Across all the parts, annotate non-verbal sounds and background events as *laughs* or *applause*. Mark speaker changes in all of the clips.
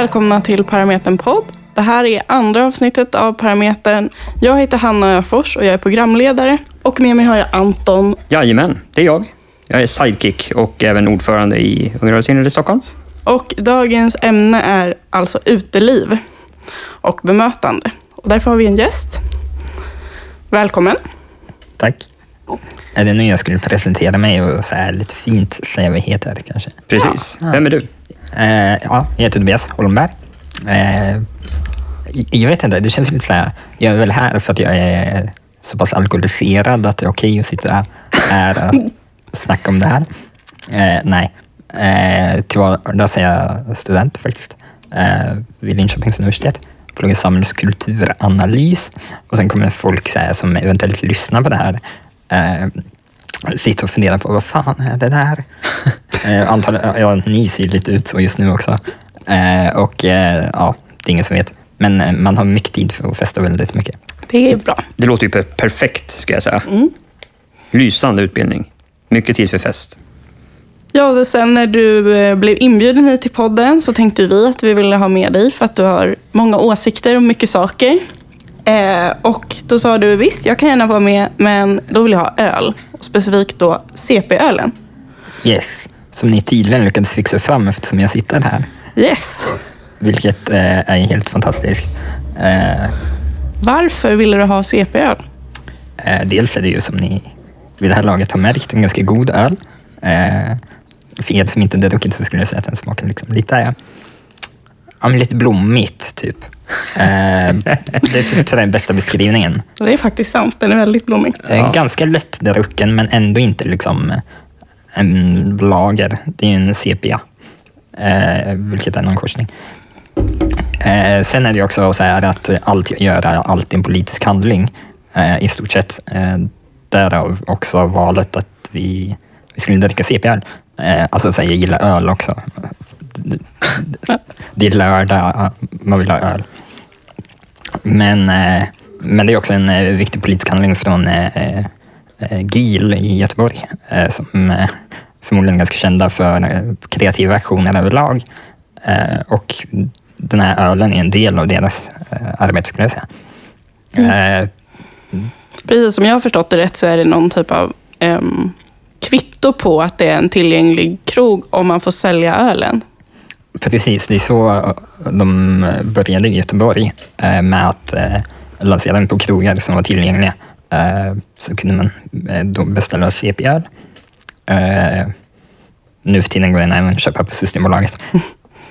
Speaker 1: välkomna till Parametern podd. Det här är andra avsnittet av Parametern. Jag heter Hanna Öfors och jag är programledare. Och med mig har jag Anton.
Speaker 2: Jajamän, det är jag. Jag är sidekick och även ordförande i Unga rörelsen i Stockholm.
Speaker 1: Och dagens ämne är alltså uteliv och bemötande. Och därför har vi en gäst. Välkommen.
Speaker 3: Tack. Är det nu jag skulle presentera mig och så här lite fint säga vad jag heter kanske?
Speaker 2: Precis. Vem är du?
Speaker 3: Eh, ja, jag heter Tobias Holmberg. Eh, jag vet inte, det känns lite så här, jag är väl här för att jag är så pass alkoholiserad att det är okej att sitta här och snacka om det här. Eh, nej, eh, till vardags är jag student faktiskt eh, vid Linköpings universitet. Pluggar samhällskulturanalys och sen kommer folk så här, som eventuellt lyssnar på det här eh, sitta och fundera på vad fan är det där? *laughs* eh, antagligen, ja, ni ser lite ut så just nu också. Eh, och eh, ja, det är ingen som vet. Men eh, man har mycket tid för att festa väldigt mycket.
Speaker 1: Det är bra.
Speaker 2: Det låter ju per- perfekt, ska jag säga. Lysande utbildning. Mycket tid för fest.
Speaker 1: Ja, och sen när du eh, blev inbjuden hit till podden så tänkte vi att vi ville ha med dig för att du har många åsikter om mycket saker. Eh, och då sa du visst, jag kan gärna vara med, men då vill jag ha öl. Specifikt då CP-ölen.
Speaker 3: Yes, som ni tydligen lyckades fixa fram eftersom jag sitter här.
Speaker 1: Yes.
Speaker 3: Vilket eh, är helt fantastiskt. Eh,
Speaker 1: Varför ville du ha CP-öl?
Speaker 3: Eh, dels är det ju som ni vid det här laget har märkt en ganska god öl. Eh, för er som inte druckit så skulle jag säga att den smakar liksom lite, ja, lite blommigt typ. Eh, det är typ den bästa beskrivningen.
Speaker 1: Det är faktiskt sant, den är väldigt blommig.
Speaker 3: Eh, Ganska lätt drucken men ändå inte liksom en lager. Det är ju en sepia, eh, vilket är någon korsning. Eh, sen är det också så här att allt jag gör är alltid en politisk handling eh, i stort sett. Eh, därav också valet att vi, vi skulle dricka CP-öl. Eh, alltså så här, jag gillar öl också. *laughs* Det är lördag, man vill ha öl. Men, eh, men det är också en eh, viktig politisk handling från eh, GIL i Göteborg som förmodligen är ganska kända för kreativa aktioner överlag. Och den här ölen är en del av deras arbete skulle jag säga. Eh,
Speaker 1: Precis som jag har förstått det rätt så är det någon typ av ehm, kvitto på att det är en tillgänglig krog om man får sälja ölen.
Speaker 3: Precis, det är så de började i Göteborg med att eh, lansera den på krogar som var tillgängliga. Eh, Så kunde man eh, då beställa. Eh, Nu för tiden går den även att köpa på Systembolaget. *laughs*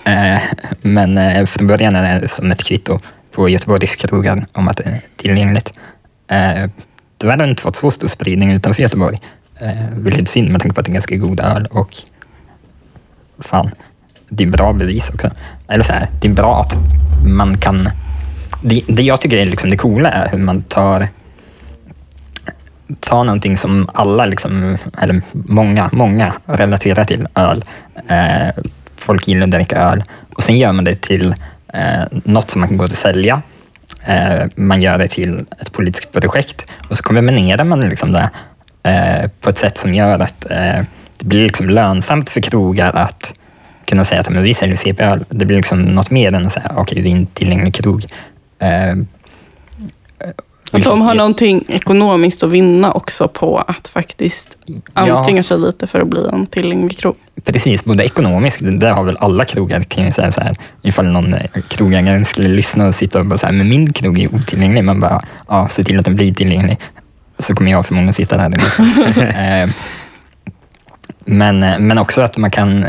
Speaker 3: Eh, Men eh, från början är det som ett kvitto på Göteborgs krogar om att det är tillgängligt. Eh, Tyvärr har det inte fått så stor spridning utanför Göteborg, eh, vilket är synd med tanke på att det är ganska god öl och fan, det är bra bevis också. Eller så här, det är bra att man kan... Det, det jag tycker är liksom det coola är hur man tar tar någonting som alla, liksom, eller många, många relaterar till, öl. Eh, folk gillar att dricka öl. Och sen gör man det till eh, något som man kan gå och sälja. Eh, man gör det till ett politiskt projekt och så kombinerar man liksom det eh, på ett sätt som gör att eh, det blir liksom lönsamt för krogar att kunna säga att men vi säljer CP-öl. Det blir liksom något mer än att säga okej, okay, vi är en tillgänglig krog. Eh,
Speaker 1: Att de har någonting ekonomiskt att vinna också på att faktiskt anstränga sig lite för att bli en tillgänglig krog.
Speaker 3: Precis, både ekonomiskt, det har väl alla krogar kan jag säga så här. Ifall någon eh, krogägare skulle lyssna och sitta och bara så här, men min krog är otillgänglig. Man bara, ja, se till att den blir tillgänglig. Så kommer jag förmodligen sitta där. *laughs* Eh, men, eh, men också att man kan,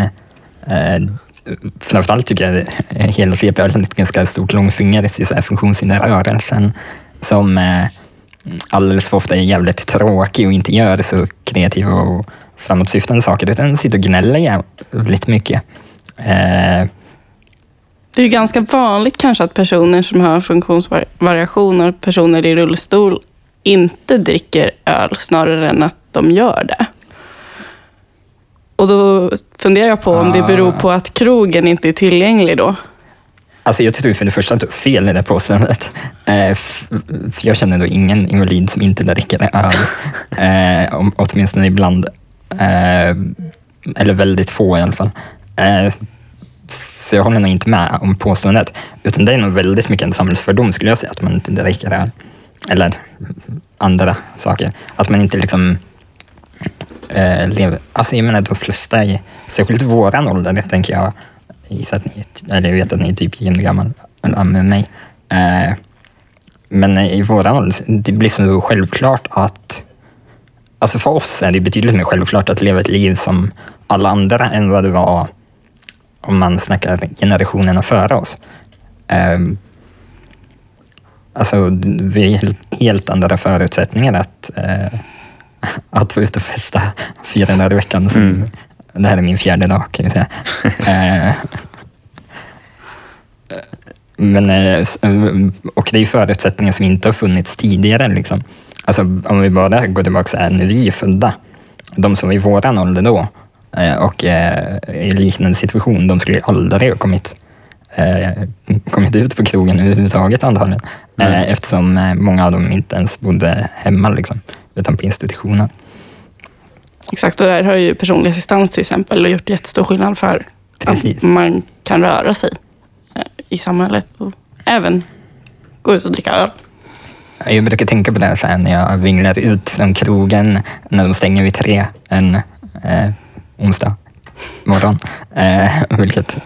Speaker 3: framförallt tycker jag hela CP har är ett ganska stort långfinger i så funktionshinderrörelsen som eh, alldeles för ofta är jävligt tråkig och inte gör så kreativa och framåtsyftande saker utan sitter och gnäller jävligt mycket. Eh,
Speaker 1: Det är ju ganska vanligt kanske att personer som har funktionsvariationer, personer i rullstol, inte dricker öl snarare än att de gör det. Och då funderar jag på om det beror på att krogen inte är tillgänglig då.
Speaker 3: Alltså jag tror för det första att du har fel i det påståendet. Eh, för jag känner då ingen invalid som inte dricker öl. *laughs* Eh, om, åtminstone ibland. Eh, eller väldigt få i alla fall. Eh, så jag håller nog inte med om påståendet. Utan det är nog väldigt mycket en samhällsfördom skulle jag säga, att man inte dricker öl. Eller andra saker. Att man inte liksom eh, lever... Alltså jag menar de flesta, i, särskilt våran ålder, tänker jag, gissar att ni, eller jag vet att ni är typ jämngammal med mig. Eh, men i våran ålder, det blir så självklart att Alltså för oss är det betydligt mer självklart att leva ett liv som alla andra än vad det var om man snackar generationerna före oss. Eh, alltså, vi har helt, helt andra förutsättningar att, eh, att vara ute och festa fyra dagar i veckan. Mm. Det här är min fjärde dag kan jag säga. uh, men, uh, och det är förutsättningar som inte har funnits tidigare. Liksom. Alltså, om vi bara går tillbaka här, när vi är födda, de som var i våran ålder då eh, och eh, i liknande situation, de skulle aldrig ha kommit, eh, kommit ut på krogen överhuvudtaget antagligen. Mm. Eftersom många av dem inte ens bodde hemma, liksom, utan på institutionen.
Speaker 1: Exakt, och där har ju personlig assistans till exempel gjort jättestor skillnad för Precis. att man kan röra sig i samhället och även gå ut och dricka öl.
Speaker 3: Jag brukar tänka på det så här, när jag vinglar ut från krogen när de stänger vid tre en eh, onsdag morgon, eh, *laughs* vilket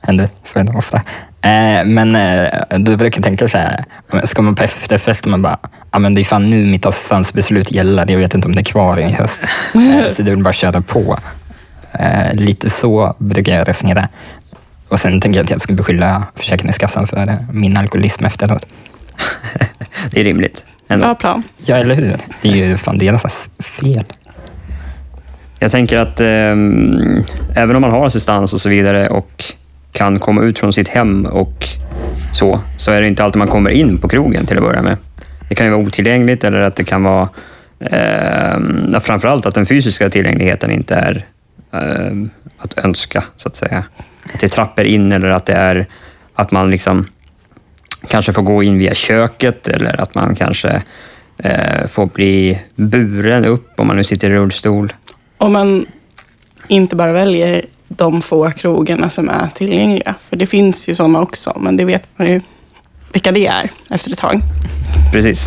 Speaker 3: händer för ofta. Eh, men eh, då brukar tänka så här, ska man på efterfest och man bara, ja men det är fan nu mitt assistansbeslut gäller, jag vet inte om det är kvar i höst. *laughs* Eh, så det vill bara köra på. Eh, lite så brukar jag resonera. Och sen tänker jag att jag ska beskylla Försäkringskassan för min alkoholism efteråt. *laughs*
Speaker 2: det är rimligt.
Speaker 1: Ändå. Bra plan.
Speaker 3: Ja, eller hur? Det är ju fan deras fel.
Speaker 2: Jag tänker att eh, även om man har assistans och så vidare och kan komma ut från sitt hem och så, så är det inte alltid man kommer in på krogen till att börja med. Det kan ju vara otillgängligt eller att det kan vara eh, framförallt att den fysiska tillgängligheten inte är eh, att önska, så att säga. Att det är trappor in eller att det är att man liksom kanske får gå in via köket eller att man kanske eh, får bli buren upp om man nu sitter i rullstol.
Speaker 1: Om man inte bara väljer de få krogarna som är tillgängliga, för det finns ju sådana också, men det vet man ju vilka det är efter ett tag.
Speaker 2: Precis.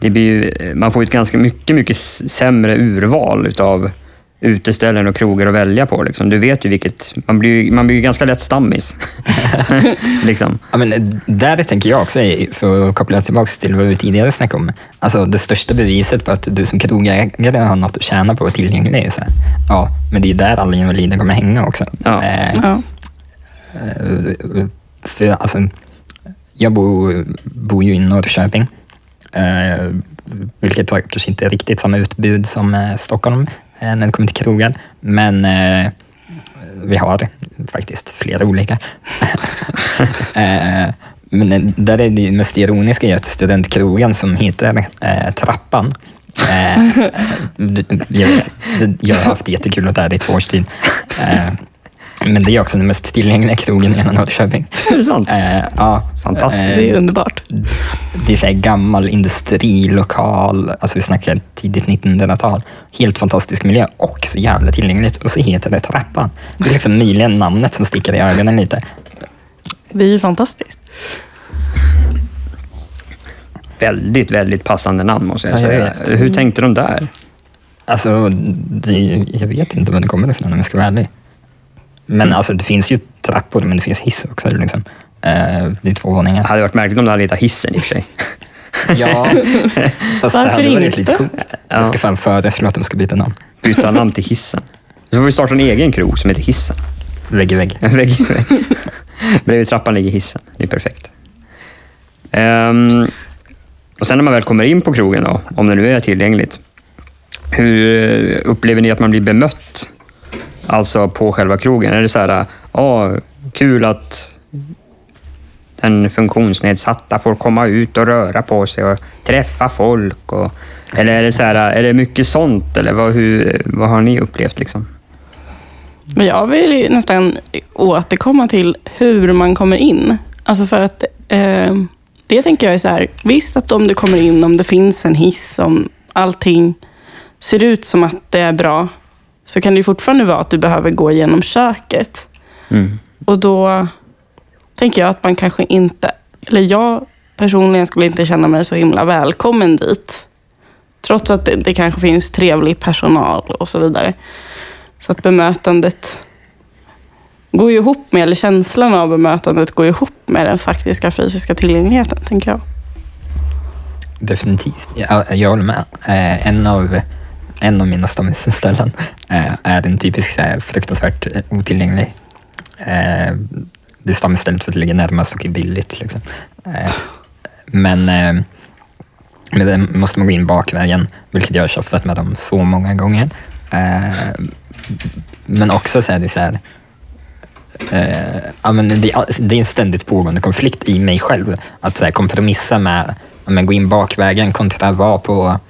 Speaker 2: Det blir ju, man får ett ganska mycket, mycket sämre urval utav uteställen och krogar att välja på. Liksom. Du vet ju vilket... Man blir, man blir ganska lätt stammis. *laughs* liksom.
Speaker 3: ja, men där tänker jag också, för att koppla tillbaka till vad vi tidigare snackade om, alltså det största beviset på att du som krogägare har något att tjäna på att tillgänglig är ju så här, ja, men det är ju där alla invalider kommer hänga också. Ja. Eh, ja. Eh, för alltså, jag bor, bor ju i Norrköping, eh, vilket har kanske inte riktigt samma utbud som eh, Stockholm, Eh, när det kommer till krogar. Men eh, vi har faktiskt flera olika. *laughs* eh, men där är det mest ironiska är att studentkrogen som heter eh, Trappan eh, *laughs* jag, jag har haft jättekul åt det här i två års tid. Men det är också den mest tillgängliga krogen i hela Norrköping.
Speaker 2: Är det sant?
Speaker 3: Eh, ja.
Speaker 2: Fantastiskt.
Speaker 1: Eh, det är underbart.
Speaker 3: Det är så gammal industrilokal, alltså vi snackar tidigt 1900-tal. Helt fantastisk miljö och så jävla tillgängligt. Och så heter det Trappan. Det är liksom möjligen namnet som sticker i ögonen lite.
Speaker 1: Det är ju fantastiskt.
Speaker 2: Väldigt, väldigt passande namn måste jag ja, säga. Jag Hur tänkte de där?
Speaker 3: Alltså, det, jag vet inte var det kommer ifrån om jag ska vara ärlig. Men mm. alltså, det finns ju trappor, men det finns hiss också. Liksom. Eh, det är två våningar.
Speaker 2: Det hade varit märkligt om du hade hittat hissen i och för sig.
Speaker 3: ja, *laughs* fast Varför det hade varit lite coolt. Ja. Jag ska fan föreslå att de ska byta namn.
Speaker 2: Byta namn till hissen. Så får vi starta en egen krog som heter Hissen.
Speaker 3: Vägg i vägg. *laughs*
Speaker 2: vägg, i vägg. Bredvid trappan ligger hissen. Det är perfekt. Um, och sen när man väl kommer in på krogen, då, om det nu är tillgängligt, hur upplever ni att man blir bemött Alltså på själva krogen. Är det så här, ja, kul att den funktionsnedsatta får komma ut och röra på sig och träffa folk? Och, eller är det, så här, är det mycket sånt? Eller vad, hur, vad har ni upplevt? Liksom?
Speaker 1: Jag vill nästan återkomma till hur man kommer in. Alltså för att eh, det tänker jag är så här, visst att om du kommer in, om det finns en hiss, om allting ser ut som att det är bra, så kan det fortfarande vara att du behöver gå igenom köket. Mm. Och då tänker jag att man kanske inte, eller jag personligen skulle inte känna mig så himla välkommen dit. Trots att det, det kanske finns trevlig personal och så vidare. Så att bemötandet går ju ihop med, eller känslan av bemötandet går ihop med den faktiska fysiska tillgängligheten, tänker jag.
Speaker 3: Definitivt. Jag, jag håller med. Eh, en, av, en av mina stammisställen eh, är en typisk så eh, här, fruktansvärt eh, otillgänglig. Eh, det är stammisstället för att det ligger närmast och är billigt. Liksom. Eh, men eh, med det måste man gå in bakvägen, vilket jag har tjafsat med dem så många gånger. Eh, men också så är det så här, eh, ja, men det, det är en ständigt pågående konflikt i mig själv. Att så här, kompromissa med att gå in bakvägen kontra att vara på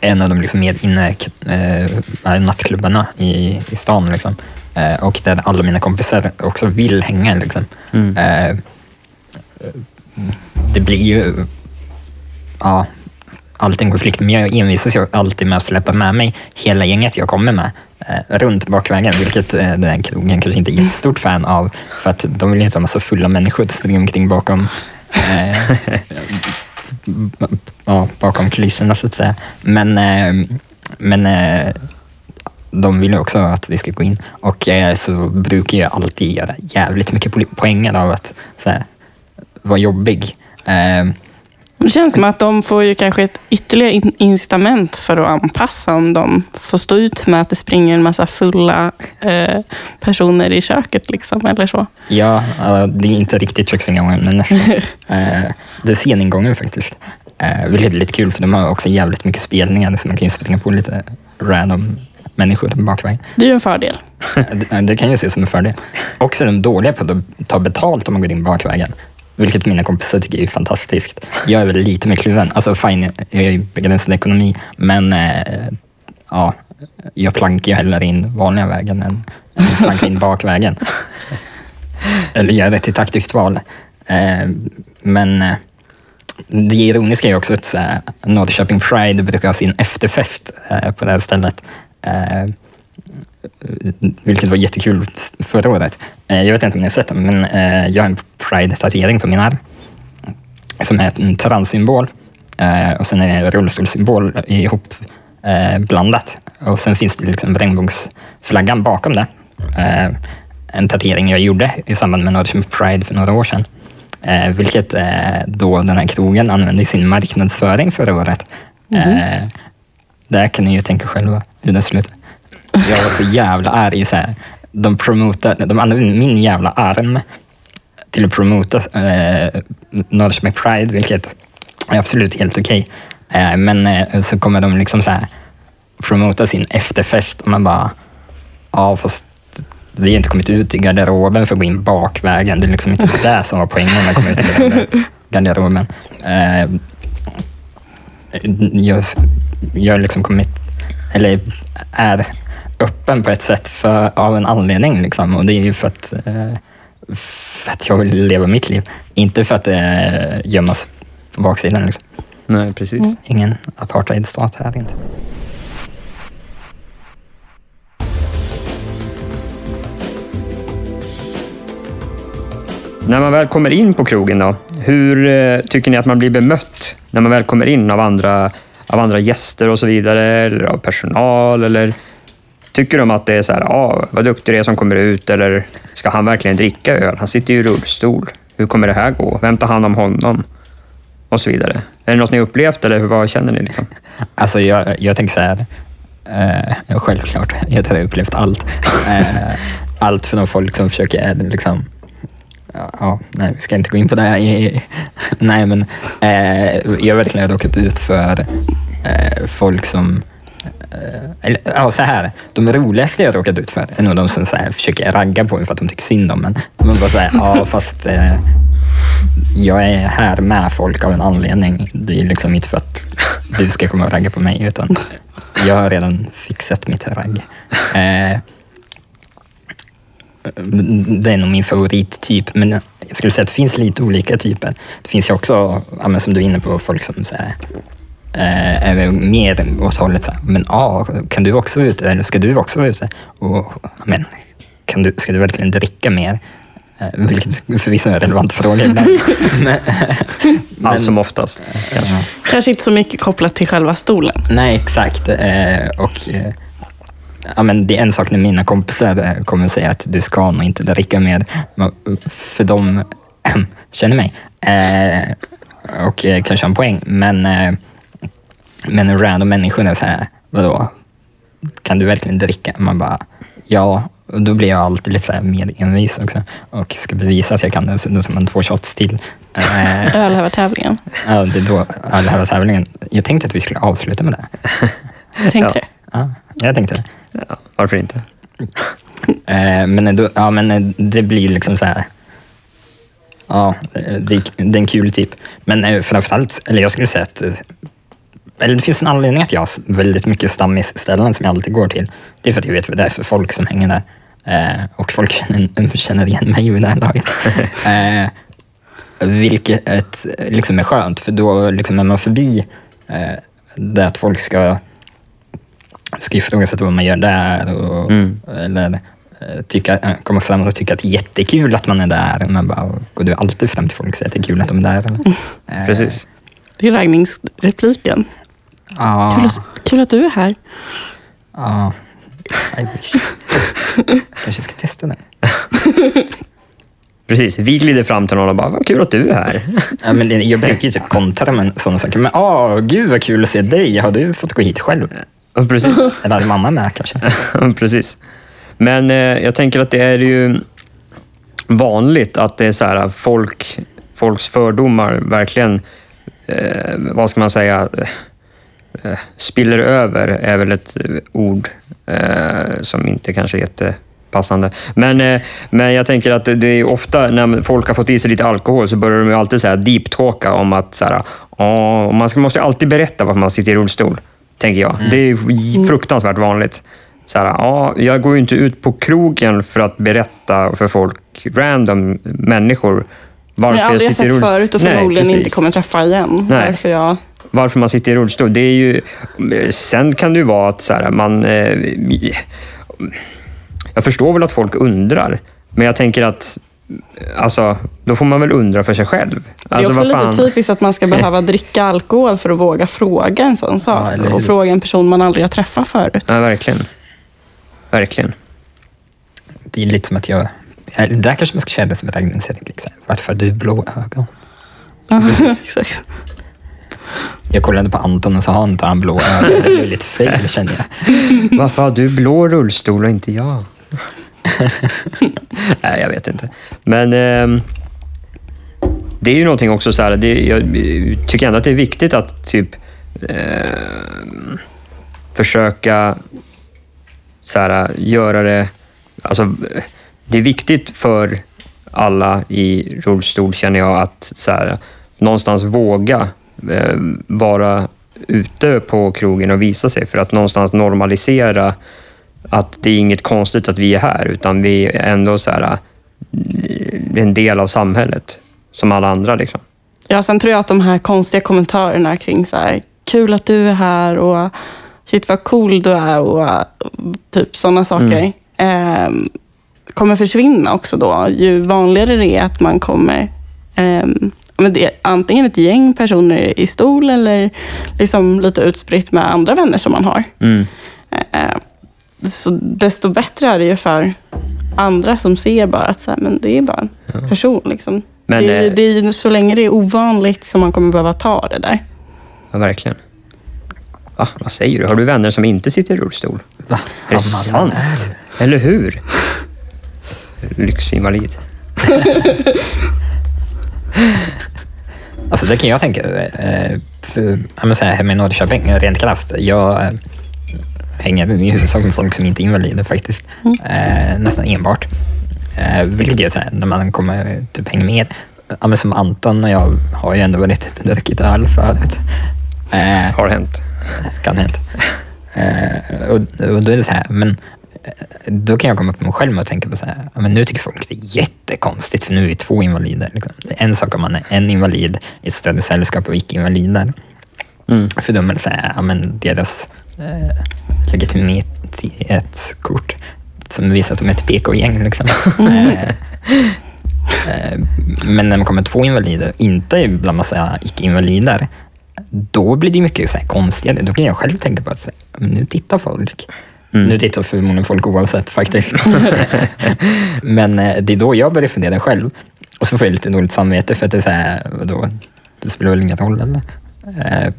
Speaker 3: en av de liksom mer inne äh, nattklubbarna i, i stan. Liksom. Äh, och där alla mina kompisar också vill hänga. Liksom. Mm. Äh, det blir ju ja, alltid en konflikt, men jag envisas ju alltid med att släppa med mig hela gänget jag kommer med eh, runt bakvägen, vilket eh, den krogen kanske inte är jättestort fan av, för att de vill inte ha massa fulla människor som springer omkring bakom eh, *laughs* ja, bakom kulisserna så att säga. Men, eh, men eh, de vill också att vi ska gå in och eh, så brukar jag alltid göra jävligt mycket poänger av att så här, vara jobbig.
Speaker 1: Det känns som att de får ju kanske ett ytterligare incitament för att anpassa om de får stå ut med att det springer en massa fulla eh, personer i köket. Liksom, eller så.
Speaker 3: Ja, det är inte riktigt köksingången, men nästan. *laughs* eh, det är sceningången faktiskt. Eh, vilket är lite kul, för de har också jävligt mycket spelningar, så man kan ju springa på lite random människor bakvägen.
Speaker 1: Det är ju en fördel. *laughs*
Speaker 3: det, det kan ju ses som en fördel. Också är de dåliga på att ta betalt om man går in bakvägen. Vilket mina kompisar tycker är fantastiskt. Jag är väl lite mer kluven. Alltså fine, jag är begränsad ekonomi, men eh, ja, jag plankar ju hellre in vanliga vägen än plankar in bakvägen. Eller gör ett ett aktivt val. Eh, men eh, det ironiska är också att Norrköping Pride brukar ha sin efterfest eh, på det här stället. Eh, vilket var jättekul förra året. Eh, jag vet inte om ni har sett den, men eh, jag har en Pride-tatuering på min arm som är en transsymbol eh, och sen är det en rullstolssymbol ihop blandat. Och sen finns det liksom regnbågsflaggan bakom det. En tatuering jag gjorde i samband med Norrköping Pride för några år sedan. Vilket då den här krogen använde i sin marknadsföring förra året. Mm. Där kan ni ju tänka själva hur det slutar. Jag var så jävla arg. Så här. De, de använde min jävla arm till att promota eh, Norrköping Pride, vilket är absolut helt okej. Okay. Eh, men eh, så kommer de liksom så här promota sin efterfest och man bara, ja fast vi har inte kommit ut i garderoben för att gå in bakvägen. Det är liksom inte det som var poängen när man kom ut i garderoben. Eh, jag, jag har liksom kommit, eller är öppen på ett sätt för, av en anledning. Liksom. Och det är ju för att, eh, för att jag vill leva mitt liv. Inte för att eh, gömmas på baksidan. Liksom.
Speaker 2: Nej, precis. Mm.
Speaker 3: Ingen apartheidstat här inte.
Speaker 2: När man väl kommer in på krogen då, hur eh, tycker ni att man blir bemött när man väl kommer in av andra, av andra gäster och så vidare, eller av personal? Eller Tycker de att det är så här, ah, vad duktig du är som kommer ut, eller ska han verkligen dricka öl? Han sitter ju i rullstol. Hur kommer det här gå? Vem tar hand om honom? Och så vidare. Är det något ni upplevt eller vad känner ni? Liksom?
Speaker 3: Alltså jag, jag tänker så här, eh, självklart, *laughs* jag har upplevt allt. Eh, allt från folk som försöker eh, liksom, ja, nej, vi ska inte gå in på det. Här. *laughs* nej, men eh, jag har verkligen råkat ut för eh, folk som Eh, eller, ja, så här, de roligaste jag råkat ut för är nog de som så här, försöker ragga på mig för att de tycker synd om en. Man bara säger ja *laughs* fast eh, jag är här med folk av en anledning. Det är liksom inte för att du ska komma och ragga på mig, utan jag har redan fixat mitt ragg. Eh, det är nog min favorittyp, men jag skulle säga att det finns lite olika typer. Det finns ju också, ja, som du är inne på, folk som så här, eh, är mer åt hållet så här, men ja, kan du också vara ute eller ska du också vara ute? Och, men, kan du, ska du verkligen dricka mer? Eh, vilket förvisso är en relevant fråga ibland. *laughs* men,
Speaker 2: Allt som oftast. Kanske.
Speaker 1: Kanske inte så mycket kopplat till själva stolen.
Speaker 3: Nej, exakt. Eh, och, eh, ja, men det är en sak när mina kompisar eh, kommer säga att du ska nog inte dricka mer, Men, för de *clears throat* känner mig eh, och eh, kanske har en poäng. Men, men random människor är så här, vadå? Kan du verkligen dricka? Man bara, ja. Och då blir jag alltid lite så här mer envis också och ska bevisa att jag kan det. Så då tar man två shots till. *laughs*
Speaker 1: Ölhävartävlingen.
Speaker 3: Ja, det är då alla här tävlingen. Jag tänkte att vi skulle avsluta med det.
Speaker 1: Jag *laughs* tänkte
Speaker 2: Ja.
Speaker 1: det.
Speaker 3: Ja, jag tänkte det.
Speaker 2: Ja, varför inte?
Speaker 3: Eh, men, då, ja, men det blir liksom så här... Ja, det, det är en kul typ. Men eh, framförallt, eller jag skulle säga att... eh, Eller det finns en anledning att jag har väldigt mycket stammisställen som jag alltid går till. Det är för att jag vet vad det är för folk som hänger där. Eh, och folk *laughs* känner, känner igen mig vid det här laget. *laughs* eh, vilket liksom är skönt, för då liksom är man förbi eh, det att folk ska, ska ifrågasätta vad man gör där. Och,
Speaker 2: Mm.
Speaker 3: Eller eh, tycka, eh, komma fram och tycka att det är jättekul att man är där. Man bara, går du alltid fram till folk och säger att det är kul att de är där? Eller? *laughs* Eh,
Speaker 2: Precis.
Speaker 1: Det är raggningsrepliken.
Speaker 3: Ja,
Speaker 1: Kul, att- kul att du är här.
Speaker 3: ja. I wish. Kanske ska testa den.
Speaker 2: Precis. Vi glider fram till någon och bara, vad kul att du är här.
Speaker 3: Ja, men det- jag brukar ju typ kontra med sådana saker. Men åh, gud vad kul att se dig. Har du fått gå hit själv?
Speaker 2: Ja, Precis.
Speaker 3: Eller hade mamma med kanske?
Speaker 2: Precis. Men eh, jag tänker att det är ju vanligt att det är så här, folk, folks fördomar verkligen, eh, vad ska man säga, eh, spiller över är väl ett eh, ord eh, som inte kanske är jättepassande. Men, eh, men jag tänker att det, är ofta när folk har fått i sig lite alkohol så börjar de ju alltid deep-talka om att så här, "Åh", man ska, måste ju alltid berätta varför man sitter i rullstol, tänker jag. Det är ju fruktansvärt vanligt. Så här, ja, jag går ju inte ut på krogen för att berätta för folk, random människor, varför
Speaker 1: Som jag aldrig har
Speaker 2: sitter i
Speaker 1: sett
Speaker 2: rullstol.
Speaker 1: förut och förmodligen inte kommer träffa igen.
Speaker 2: Nej.
Speaker 1: Varför jag...
Speaker 2: varför man sitter i rullstol. Det är ju, sen kan det ju vara att så här, man... Eh, jag förstår väl att folk undrar, men jag tänker att alltså, då får man väl undra för sig själv.
Speaker 1: Det är
Speaker 2: Alltså,
Speaker 1: också
Speaker 2: vad
Speaker 1: lite typiskt att man ska behöva dricka alkohol för att våga fråga en sån sak.
Speaker 3: hur?
Speaker 1: och fråga en person man aldrig har träffat förut.
Speaker 2: Ja, verkligen. Verkligen.
Speaker 3: Det är lite som att jag... ja, Där kanske man ska känna det som ett så här, Varför har du blå ögon? *laughs*
Speaker 1: Exakt.
Speaker 3: Jag kollade på Anton och så har inte han blå ögon. Det blev lite fel *laughs* kände jag.
Speaker 2: Varför har du blå rullstol och inte jag? *laughs* Nej, jag vet inte. Men ehm, det är ju någonting också så här, det, jag tycker ändå att det är viktigt att typ ehm, försöka så här, göra det... Alltså, det är viktigt för alla i rullstol, känner jag, att så här, någonstans våga eh, vara ute på krogen och visa sig för att någonstans normalisera att det är inget konstigt att vi är här, utan vi är ändå så här, eh, en del av samhället, som alla andra. Liksom.
Speaker 1: Ja, sen tror jag att de här konstiga kommentarerna kring så här, kul att du är här och shit vad cool du är och typ sådana saker ehm, kommer försvinna också då. Ju vanligare det är att man kommer men det är antingen ett gäng personer i stol eller liksom lite utspritt med andra vänner som man har.
Speaker 2: Mm.
Speaker 1: Eh, så desto bättre är det ju för andra som ser bara att så här, men det är bara en person. Liksom.
Speaker 2: Men,
Speaker 1: det, är,
Speaker 2: eh,
Speaker 1: det är ju så länge det är ovanligt som man kommer behöva ta det där.
Speaker 2: Ja, verkligen. Va, vad säger du? Har du vänner som inte sitter i rullstol?
Speaker 3: Va?
Speaker 2: Är det sant? Eller hur? Lyxinvalid. *laughs* *laughs* *laughs*
Speaker 3: Alltså det kan jag tänka. Eh, för, jag säga, hemma i Norrköping, rent krasst. Jag eh, hänger i huvudsak med folk som inte är invalider faktiskt. Eh, nästan enbart. Eh, vilket gör så här, när man kommer typ hänger med. Ja, men som Anton och jag har ju ändå varit druckit öl förut. Eh,
Speaker 2: Har hänt.
Speaker 3: kan hänt. Eh, och, och då är det så här, men då kan jag komma på mig själv och tänka på så här, men nu tycker folk det är jättekonstigt för nu är vi två invalider. Liksom. Det är en sak om man är en invalid i ett större sällskap och icke-invalider.
Speaker 2: Mm.
Speaker 3: För de är så här, ja, men deras eh, legitimitetskort som visar att de är ett PK-gäng. Liksom. Eh, eh, Men när man kommer två invalider, inte bland massa icke-invalider, då blir det mycket så här konstigare. Då kan jag själv tänka på att så här, men nu tittar folk. Nu tittar förmodligen folk oavsett faktiskt. *laughs* Men eh, det är då jag börjar fundera själv. Och så får jag lite dåligt samvete för att det är så här, vadå, det spelar väl ingen roll eller? Eh,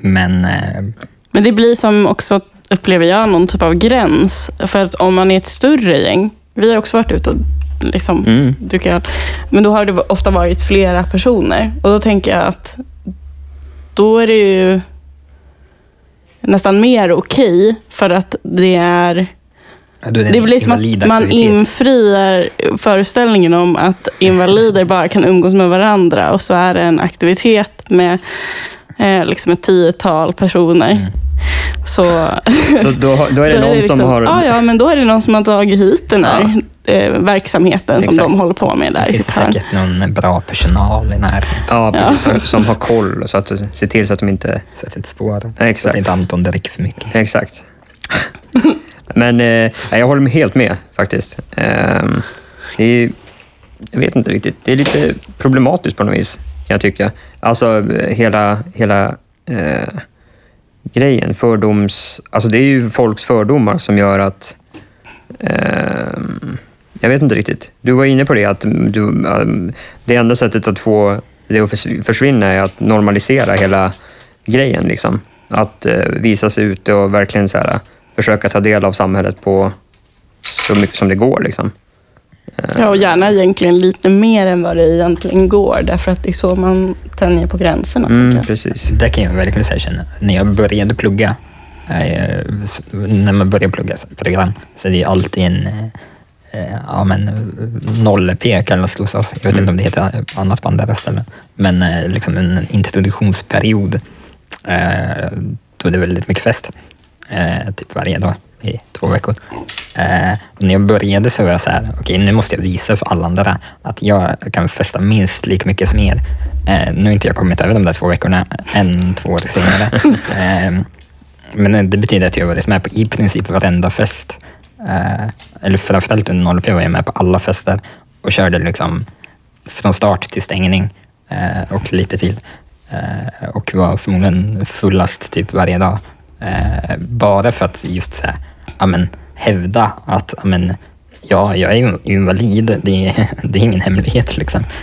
Speaker 3: Men eh,
Speaker 1: Men det blir som också, upplever jag, någon typ av gräns. För att om man är ett större gäng, vi har också varit ute och liksom
Speaker 2: Mm.
Speaker 1: druckit öl, men då har det ofta varit flera personer. Och då tänker jag att då är det ju nästan mer okej för att det är
Speaker 3: då är
Speaker 1: det blir som
Speaker 3: invalid
Speaker 1: att man infriar föreställningen om att invalider bara kan umgås med varandra och så är det en aktivitet med eh, liksom ett tiotal personer.
Speaker 3: Mm.
Speaker 1: Så
Speaker 2: Då, då, då är det *laughs*
Speaker 1: då
Speaker 2: någon
Speaker 1: liksom,
Speaker 2: som har...
Speaker 1: Ja, ja, men då är det någon som har tagit hit den här eh, verksamheten som
Speaker 2: Exakt.
Speaker 1: de håller på med där
Speaker 3: Det
Speaker 1: i
Speaker 3: finns säkert någon bra personal i närheten.
Speaker 2: Ja, precis, Som, som har koll, så att se till så att de inte...
Speaker 3: Så att det inte spårar. Så
Speaker 2: Exakt.
Speaker 3: att inte Anton dricker för mycket.
Speaker 2: Exakt. Men eh, jag håller mig helt med faktiskt. Ehm, det är, jag vet inte riktigt. Det är lite problematiskt på något vis, kan jag tycka. Alltså eh, hela, hela eh, grejen, fördoms... Alltså det är ju folks fördomar som gör att... Eh, jag vet inte riktigt. Du var inne på det, att du, ehm, det enda sättet att få det att försvinna är att normalisera hela grejen. Liksom. Att eh, visa sig ute och verkligen så här, försöka ta del av samhället på så mycket som det går. Liksom.
Speaker 1: Ja, och gärna egentligen lite mer än vad det egentligen går. Därför att det är så man tänjer på gränserna.
Speaker 2: Mm, precis.
Speaker 3: Det kan jag verkligen säga känna. När jag började plugga, eh, när man börjar plugga program, så är det ju alltid en eh, ja, men, noll-P kallas det hos oss. Jag vet inte om det heter annat på andra ställen. Men eh, liksom en introduktionsperiod. Då är det väldigt mycket fest. Eh, typ varje dag i två veckor. Eh, och när jag började så var jag så här, okej nu måste jag visa för alla andra att jag kan festa minst lika mycket som er. Eh, nu har inte jag kommit över de där två veckorna än två år senare. *laughs* eh, men det betyder att jag har varit med på i princip varenda fest. Eh, eller framförallt under 0P var jag med på alla fester och körde liksom från start till stängning eh, och lite till. Eh, och var förmodligen fullast typ varje dag. Eh, bara för att just så här, ja, men, hävda att ja, men, ja, jag är ju invalid, det är, *laughs* det är ingen hemlighet. Liksom. *laughs*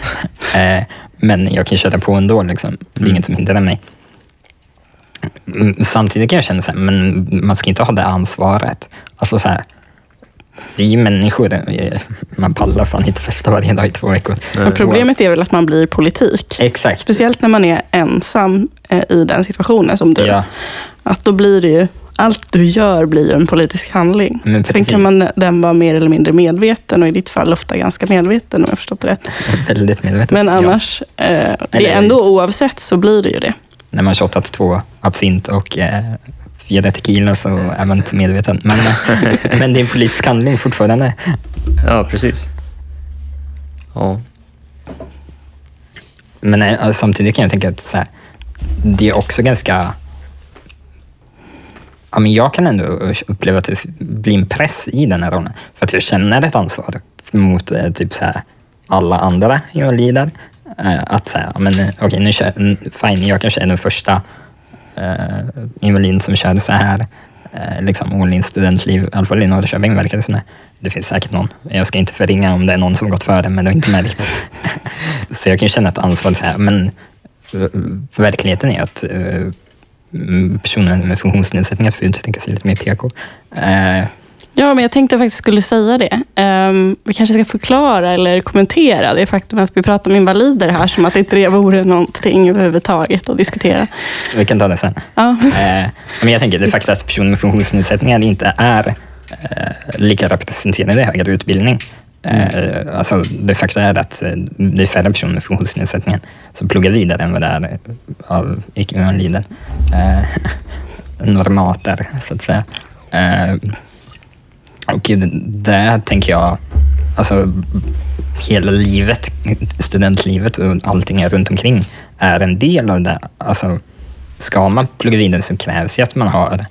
Speaker 3: Eh, men jag kan köra på ändå, liksom. det är inget som hindrar mig. Mm, Samtidigt kan jag känna så här, men man ska inte ha det ansvaret. Alltså så här, vi människor, eh, man pallar fan inte festa varje dag i två veckor.
Speaker 1: Men problemet är väl att man blir politik.
Speaker 3: Exakt.
Speaker 1: Speciellt när man är ensam eh, i den situationen som du.
Speaker 3: Ja.
Speaker 1: Att då blir det ju, allt du gör blir ju en politisk handling.
Speaker 3: Men
Speaker 1: Sen
Speaker 3: precis.
Speaker 1: kan man den vara mer eller mindre medveten och i ditt fall ofta ganska medveten om jag förstått det rätt.
Speaker 3: Väldigt medvetet.
Speaker 1: Men
Speaker 3: Ja.
Speaker 1: annars, eh, det
Speaker 3: Eller-
Speaker 1: är ändå oavsett så blir det ju det.
Speaker 3: När man shottat två absint och eh, fyra tequila så är man inte medveten. Men, *laughs* men det är en politisk handling fortfarande.
Speaker 2: Ja, precis. Ja.
Speaker 3: Men eh, samtidigt kan jag tänka att så här, det är också ganska... Ja, men jag kan ändå uppleva att det blir en press i den här rollen. För att jag känner ett ansvar mot eh, typ så här, alla andra invalider. Eh, att säga, men okej, okej, nu kör, fine, jag kanske är den första eh, invaliden som körde så här. Eh, liksom all in studentliv, i alla fall i Norrköping verkar det som det. Det finns säkert någon. Jag ska inte förringa om det är någon som gått före, men det har inte märkts. *laughs* så jag kan känna ett ansvar så här, men verkligheten är att eh, personer med funktionsnedsättningar får uttrycka sig lite mer PK. Eh,
Speaker 1: Ja, men jag tänkte faktiskt skulle säga det. Ehm, vi kanske ska förklara eller kommentera det faktum att vi pratar om invalider här, som att inte det vore någonting överhuvudtaget att diskutera.
Speaker 3: vi kan ta det sen.
Speaker 1: Ja.
Speaker 3: Eh, men jag tänker det faktum att personer med funktionsnedsättningar inte är eh, lika representerade i högre utbildning. Mm. Eh, alltså det faktum är att eh, det är färre personer med funktionsnedsättningar som pluggar vidare än vad det är eh, av icke-invalider. Eh, *laughs* normater, så att säga. Eh, och det tänker jag, alltså hela livet, studentlivet och allting runt omkring är en del av det. Alltså, ska man plugga vidare så krävs det att man har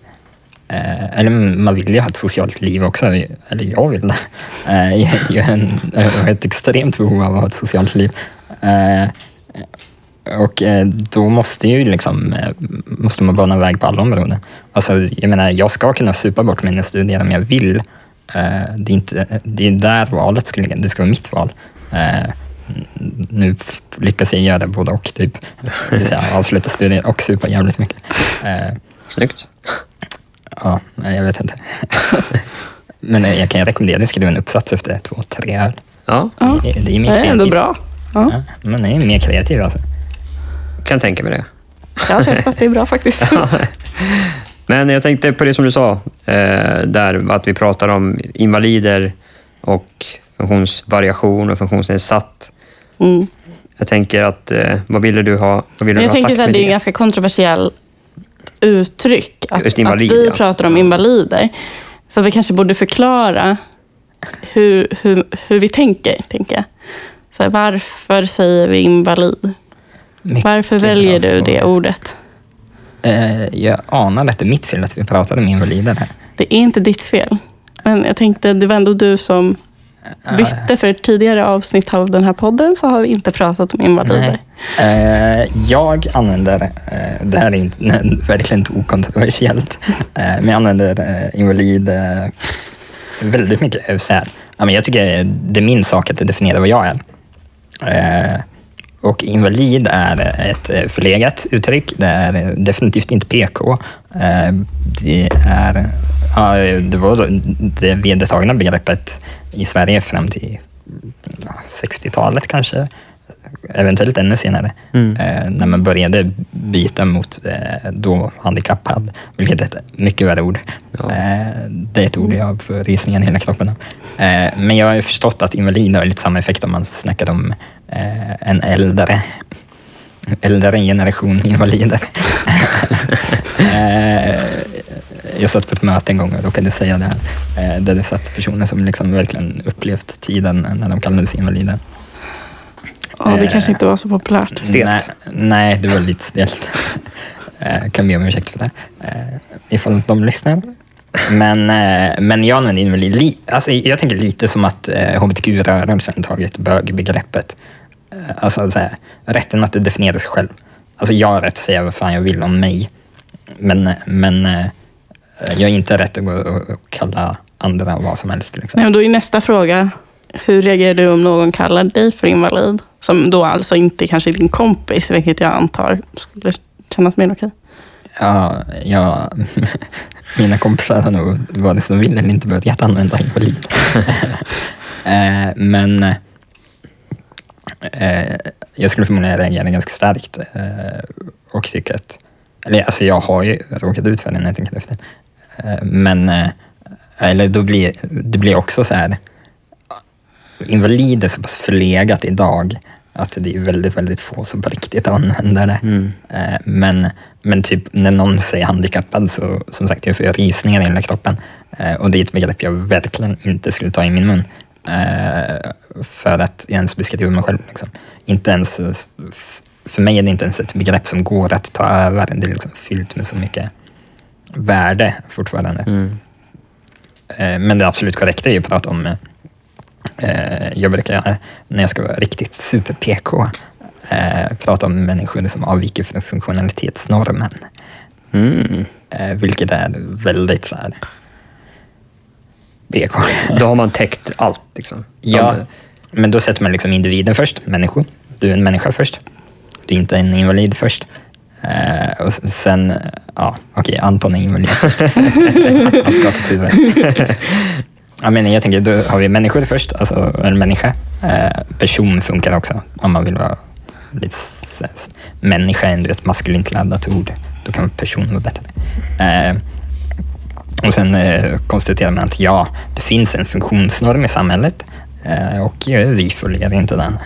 Speaker 3: Eh, eller man vill ju ha ett socialt liv också, eller jag vill det. *laughs* Eh, jag, jag, har en- jag har ett extremt behov av att ha ett socialt liv. Eh, och eh, då måste ju liksom, eh, måste man bana väg på alla områden. Alltså, jag menar, jag ska kunna supa bort mina studier om jag vill. Eh, det, är inte, det är där valet ska ligga, det ska vara mitt val. Nu lyckas jag göra både och, typ. Det vill säga avsluta studier och supa jävligt mycket. Eh,
Speaker 2: Snyggt.
Speaker 3: Ja, nej, jag vet inte. *laughs* Men eh, jag kan rekommendera att skriva en uppsats efter två, tre öl.
Speaker 2: Ja,
Speaker 1: Ja,
Speaker 3: Det det är mer
Speaker 1: det är ändå
Speaker 3: kreativt.
Speaker 1: bra. Ja,
Speaker 3: Ja, man är mer kreativ alltså.
Speaker 2: kan tänka mig det.
Speaker 1: jag har testat, det är bra faktiskt. *laughs*
Speaker 2: Men jag tänkte på det som du sa, eh, där att vi pratar om invalider och funktionsvariation och funktionsnedsatt.
Speaker 1: Mm.
Speaker 2: Jag tänker att, eh, vad ville du ha, vad ville
Speaker 1: Men
Speaker 2: du
Speaker 1: jag
Speaker 2: ha sagt
Speaker 1: så här,
Speaker 2: med
Speaker 1: det är
Speaker 2: det?
Speaker 1: ett ganska kontroversiellt uttryck. Att,
Speaker 2: Just invalid,
Speaker 1: att vi
Speaker 2: ja.
Speaker 1: pratar om invalider. Så vi kanske borde förklara hur, hur, hur vi tänker, tänker jag. Så här, varför säger vi invalid?
Speaker 3: Mycket
Speaker 1: Varför väljer du det ordet?
Speaker 3: Eh, jag anar att det är mitt fel att vi pratade om invalider här.
Speaker 1: Det är inte ditt fel. Men jag tänkte, det var ändå du som bytte. För ett tidigare avsnitt av den här podden så har vi inte pratat om invalider.
Speaker 3: Nej. Eh, jag använder, eh, det här är inte, verkligen inte okontroversiellt, eh, men jag använder invalid väldigt mycket. Så här. Jag tycker det är min sak att definiera vad jag är. Och invalid är ett förlegat uttryck. Det är definitivt inte PK. Det är det var det vedertagna begreppet i Sverige fram till ja, 60-talet kanske. Eventuellt ännu senare.
Speaker 2: Mm.
Speaker 3: Eh, när man började byta mot eh, då handikappad, vilket är ett mycket värre ord.
Speaker 2: Ja.
Speaker 3: Eh, det är ett ord jag får rysningar i hela kroppen av. Men jag har förstått att invalid har lite samma effekt om man snackar om en äldre äldre generation invalider. *laughs* jag satt på ett möte en gång och råkade säga det här, eh, där det satt personer som liksom verkligen upplevt tiden när de kallades invalider.
Speaker 1: Ja, det
Speaker 3: Eh,
Speaker 1: kanske inte var så populärt.
Speaker 2: Stelt.
Speaker 3: Nej, nej, det var lite stelt. *laughs* Eh, kan be om ursäkt för det. Eh, ifall de lyssnar. Men, eh, men jag använder invalid. Li, alltså, jag tänker lite som att eh, hbtq-rörelsen tagit bögbegreppet. Alltså så här, rätten att definiera sig själv. Alltså jag har rätt att säga vad fan jag vill om mig. Men, men eh, jag har inte rätt att gå och, kalla andra vad som helst. Liksom.
Speaker 1: Nej, men då är nästa fråga, hur reagerar du om någon kallar dig för invalid? Som då alltså inte kanske är din kompis, vilket jag antar skulle kännas mer okej.
Speaker 3: Ja, ja, *laughs* mina kompisar har nog varit som vill eller inte börjat använda invalid. *laughs* eh, men eh, jag skulle förmodligen reagera ganska starkt eh, och tycka att, eller alltså jag har ju råkat ut för det när jag tänker efter. Eh, men, eh, eller då blir det blir också så här, invalid är så pass förlegat idag att det är väldigt, väldigt få som på riktigt använder det.
Speaker 2: Mm.
Speaker 3: Eh, Men, men typ när någon säger handikappad så som sagt jag får rysningar i hela kroppen. Och det är ett begrepp jag verkligen inte skulle ta i min mun. För att ens beskriva mig själv. Liksom. Inte ens, för mig är det inte ens ett begrepp som går att ta över. Det är liksom fyllt med så mycket värde fortfarande.
Speaker 2: Mm.
Speaker 3: Eh, Men det absolut korrekta är ju att prata om, eh, jag brukar när jag ska vara riktigt super-PK, eh, prata om människor som avviker från funktionalitetsnormen.
Speaker 2: Mm.
Speaker 3: Vilket är väldigt så här PK.
Speaker 2: Då har man täckt allt. Liksom.
Speaker 3: Ja, men då sätter man liksom individen först, människor. Du är en människa först. Du är inte en invalid först. Eh, och sen, ja, okej, Anton är invalid. *laughs* Han skakar på huvudet. Jag, menar, jag tänker, då har vi människor först, alltså en människa. Eh, person funkar också, om man vill vara lite... Människa är ändå ett maskulint laddat ord. Då kan person vara bättre. Eh, och sen eh, konstaterar man att ja, det finns en funktionsnorm i samhället eh, och eh, vi följer inte den.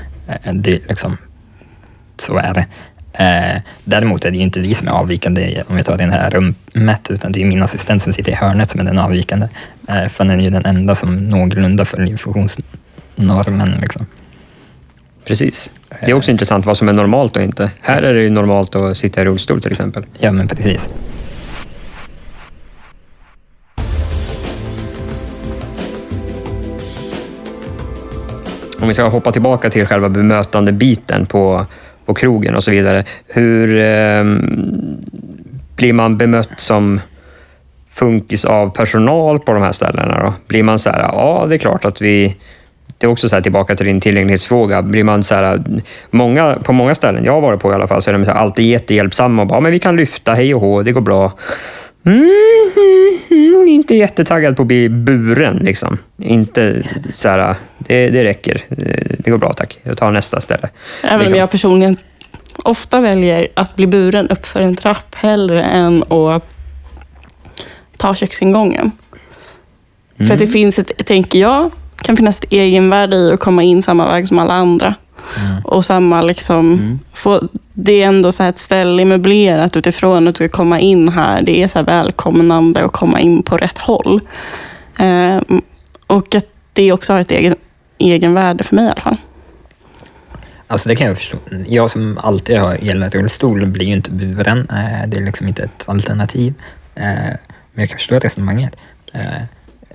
Speaker 3: Det, är liksom, så är det. Eh, däremot är det ju inte vi som är avvikande om vi tar det här rummet, utan det är min assistent som sitter i hörnet som är den avvikande. Eh, för den är ju den enda som någorlunda följer funktionsnormen. Liksom.
Speaker 2: Precis. Det är eh. också eh. intressant vad som är normalt och inte. Här är det ju normalt att sitta i rullstol till exempel.
Speaker 3: Ja, men precis.
Speaker 2: Om vi ska hoppa tillbaka till själva bemötandebiten på på krogen och så vidare. Hur eh, blir man bemött som funkis av personal på de här ställena? Då? Blir man så här, ja det är klart att vi det är också så här, tillbaka till din tillgänglighetsfråga. Blir man så här, många, på många ställen jag har varit på i alla fall så är de så här, alltid jättehjälpsamma och bara, men vi kan lyfta, hej och hå, det går bra. Mm, mm, mm, inte jättetaggad på att bli buren. Liksom. Inte så här, det, det räcker. Det går bra tack. Jag tar nästa ställe.
Speaker 1: Även
Speaker 2: Liksom.
Speaker 1: om jag personligen ofta väljer att bli buren upp för en trapp hellre än att ta köksingången. För det finns ett, tänker jag, kan finnas ett egenvärde i att komma in samma väg som alla andra. Och samma liksom, få, det är ändå så ett ställe möblerat utifrån att du ska komma in här. Det är så välkomnande att komma in på rätt håll. Eh, och att det också har ett egen, egenvärde för mig i alla fall.
Speaker 3: Alltså det kan jag förstå. Jag som alltid har elrullstol blir ju inte buren. Eh, Det är liksom inte ett alternativ. Eh, Men jag kan förstå resonemanget. Eh,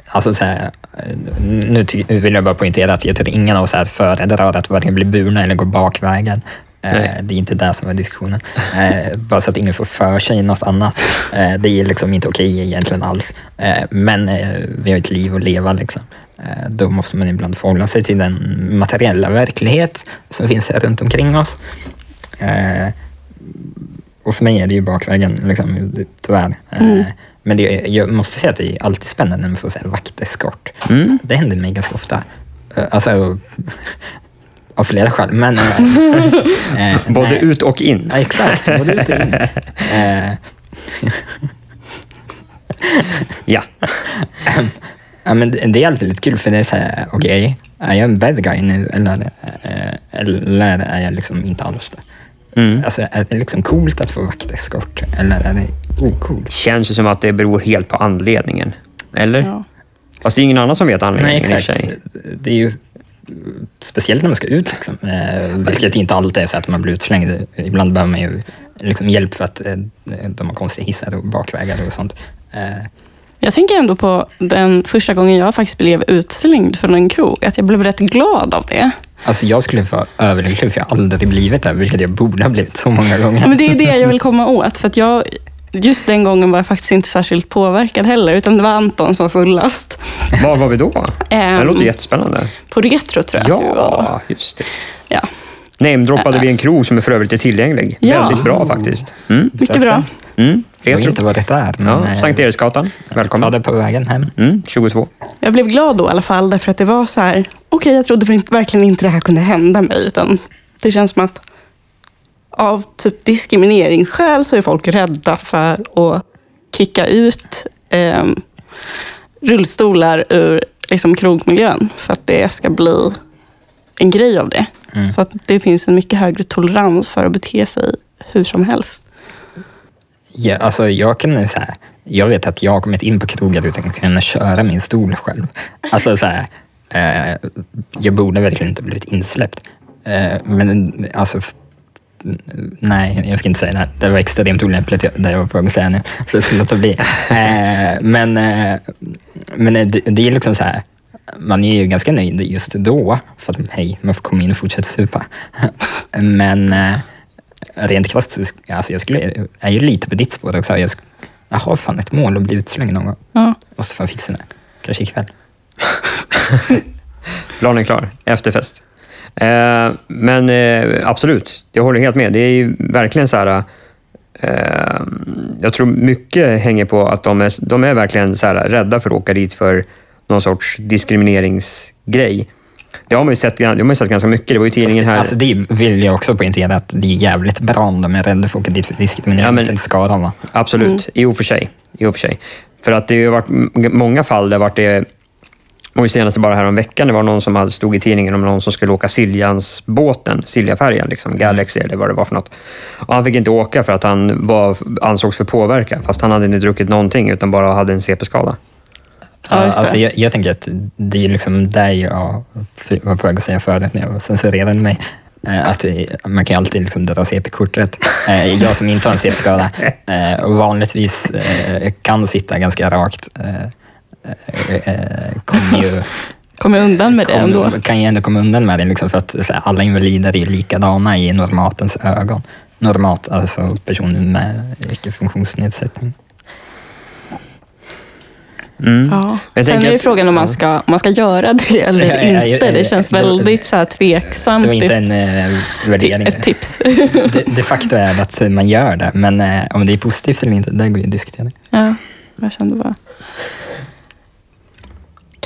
Speaker 3: Alltså så här, eh, nu vill jag bara poängtera att jag tycker ingen av oss här föredrar att varken bli burna eller gå bakvägen. Eh,
Speaker 2: Nej.
Speaker 3: Det är inte det som är diskussionen. Eh, Bara så att ingen får för sig något annat. Det är liksom inte okej egentligen alls. Men vi har ett liv att leva liksom. Då måste man ibland förhålla sig till den materiella verklighet som finns här runt omkring oss. Och för mig är det ju bakvägen, liksom, tyvärr. Eh, Men det, jag måste säga att det är alltid spännande när man får så här vakteskort.
Speaker 2: Mm.
Speaker 3: Det händer mig ganska ofta. Eh, Alltså, av flera skäl. Men, eh, *laughs*
Speaker 2: Både
Speaker 3: nej.
Speaker 2: ut och in.
Speaker 3: Ja, exakt. Både ut och in. *laughs* Eh,
Speaker 2: Ja. *laughs*
Speaker 3: Ja, men det är alltid lite kul för det är så här, okej, är jag en bad guy nu eller, eh, eller är jag liksom inte alls det?
Speaker 2: Mm.
Speaker 3: Alltså, är det liksom coolt att få vakteskort eller är det ocoolt?
Speaker 2: Det känns ju som att det beror helt på anledningen. Eller?
Speaker 1: Ja.
Speaker 2: Fast det är ingen annan som vet
Speaker 3: Nej,
Speaker 2: anledningen för
Speaker 3: exakt.
Speaker 2: sig.
Speaker 3: Det är ju speciellt när man ska ut, liksom. eh, vilket inte alltid är så att man blir utslängd. Ibland behöver man ju liksom hjälp för att eh, de har konstiga hissar och bakvägar och sånt. Eh,
Speaker 1: Jag tänker ändå på den första gången jag faktiskt blev utslängd från en krog. Att jag blev rätt glad av det.
Speaker 3: Alltså jag skulle vara överlycklig för jag har aldrig blivit det, vilket jag borde ha blivit så många gånger.
Speaker 1: Men det är det jag vill komma åt. För att jag, just den gången var jag faktiskt inte särskilt påverkad heller. Utan det var Anton som var fullast.
Speaker 2: Var var vi då? Det
Speaker 1: Ehm,
Speaker 2: låter jättespännande.
Speaker 1: På Retro tror jag att vi var.
Speaker 2: Ja, just det.
Speaker 1: Ja,
Speaker 2: Namedroppade vi en krog som är för övrigt är tillgänglig.
Speaker 1: Ja.
Speaker 2: Väldigt bra faktiskt. Mm.
Speaker 1: mycket bra.
Speaker 2: Mm.
Speaker 3: Jag vet inte vad detta är, men
Speaker 2: Ja,
Speaker 3: eh,
Speaker 2: Sankt Eriksgatan.
Speaker 3: ta
Speaker 2: Välkommen.
Speaker 3: det på vägen hem.
Speaker 2: Mm, 22.
Speaker 1: Jag blev glad då i alla fall. Därför att det var så här. Okej, jag trodde verkligen inte det här kunde hända mig. Utan det känns som att av typ diskrimineringsskäl så är folk rädda för att kicka ut eh, rullstolar ur liksom, krogmiljön. För att det ska bli en grej av det. Så att det finns en mycket högre tolerans för att bete sig hur som helst.
Speaker 3: Ja, alltså jag kan ju så här, jag vet att jag har kommit in på krogar utan att kunna köra min stol själv. Alltså så här, eh, jag borde verkligen inte blivit insläppt. Eh, men alltså, nej, jag ska inte säga det. Det var extremt olämpligt det jag var på att säga nu, så jag ska låta bli. Eh, men eh, men det, det är liksom så här, man är ju ganska nöjd just då, för att hej, man får komma in och fortsätta supa. Men eh, rent krasst, så- alltså jag skulle, jag är ju lite på ditt spår också. Jag, jag har fan ett mål att bli utslängd någon gång.
Speaker 1: Ja.
Speaker 3: Måste fan fixa det. Kanske ikväll. *laughs*
Speaker 2: Planen är klar. Efterfest. Eh, men eh, absolut, jag håller helt med. Det är ju verkligen så här... Eh, jag tror mycket hänger på att de är, de är verkligen så här, rädda för att åka dit för någon sorts diskrimineringsgrej. Det har man ju sett, det har man ju sett ganska mycket. Det var ju tidningen här...
Speaker 3: Alltså det vill jag också poängtera att det är jävligt bra om de är rädda för att åka dit för diskriminering.
Speaker 2: Ja, men-
Speaker 3: för det ska de vara.
Speaker 2: Absolut, i och för sig. I och för sig. För att det har varit många fall där varit det och ju senast bara här om veckan, det var någon som hade stod i tidningen om någon som skulle åka Siljansbåten, Siljafärjan, liksom, Galaxy eller vad det var för något. Och han fick inte åka för att han var, ansågs för påverkad, fast han hade inte druckit någonting utan bara hade en CP-skada.
Speaker 1: Ja, just det.
Speaker 3: alltså jag, jag tänker att det är liksom där jag var på väg att säga förut när jag censurerade mig. Eh, Att det- man kan alltid liksom dra CP-kortet. Eh, Jag som inte har en CP-skada *laughs* eh, vanligtvis eh, kan sitta ganska rakt eh, eh, kommer ju *laughs*
Speaker 1: kommer undan med det
Speaker 3: Kom-
Speaker 1: ändå.
Speaker 3: kan ju ändå komma undan med det, liksom, för att så här, alla invalider är ju likadana i normatens ögon. Normat, alltså personer med icke-funktionsnedsättning.
Speaker 2: Mm.
Speaker 1: Ja.
Speaker 2: Jag
Speaker 1: Sen är
Speaker 2: att-
Speaker 1: frågan om man ska, om man ska göra det *laughs* eller
Speaker 3: Ja, ja, ja,
Speaker 1: inte. Det känns väldigt så här tveksamt.
Speaker 3: Det var inte en eh, värdering.
Speaker 1: Ett tips. *laughs*
Speaker 3: Det, de facto är att man gör det, men eh, om det är positivt eller inte, det går ju att diskutera.
Speaker 1: Ja, jag kände bara...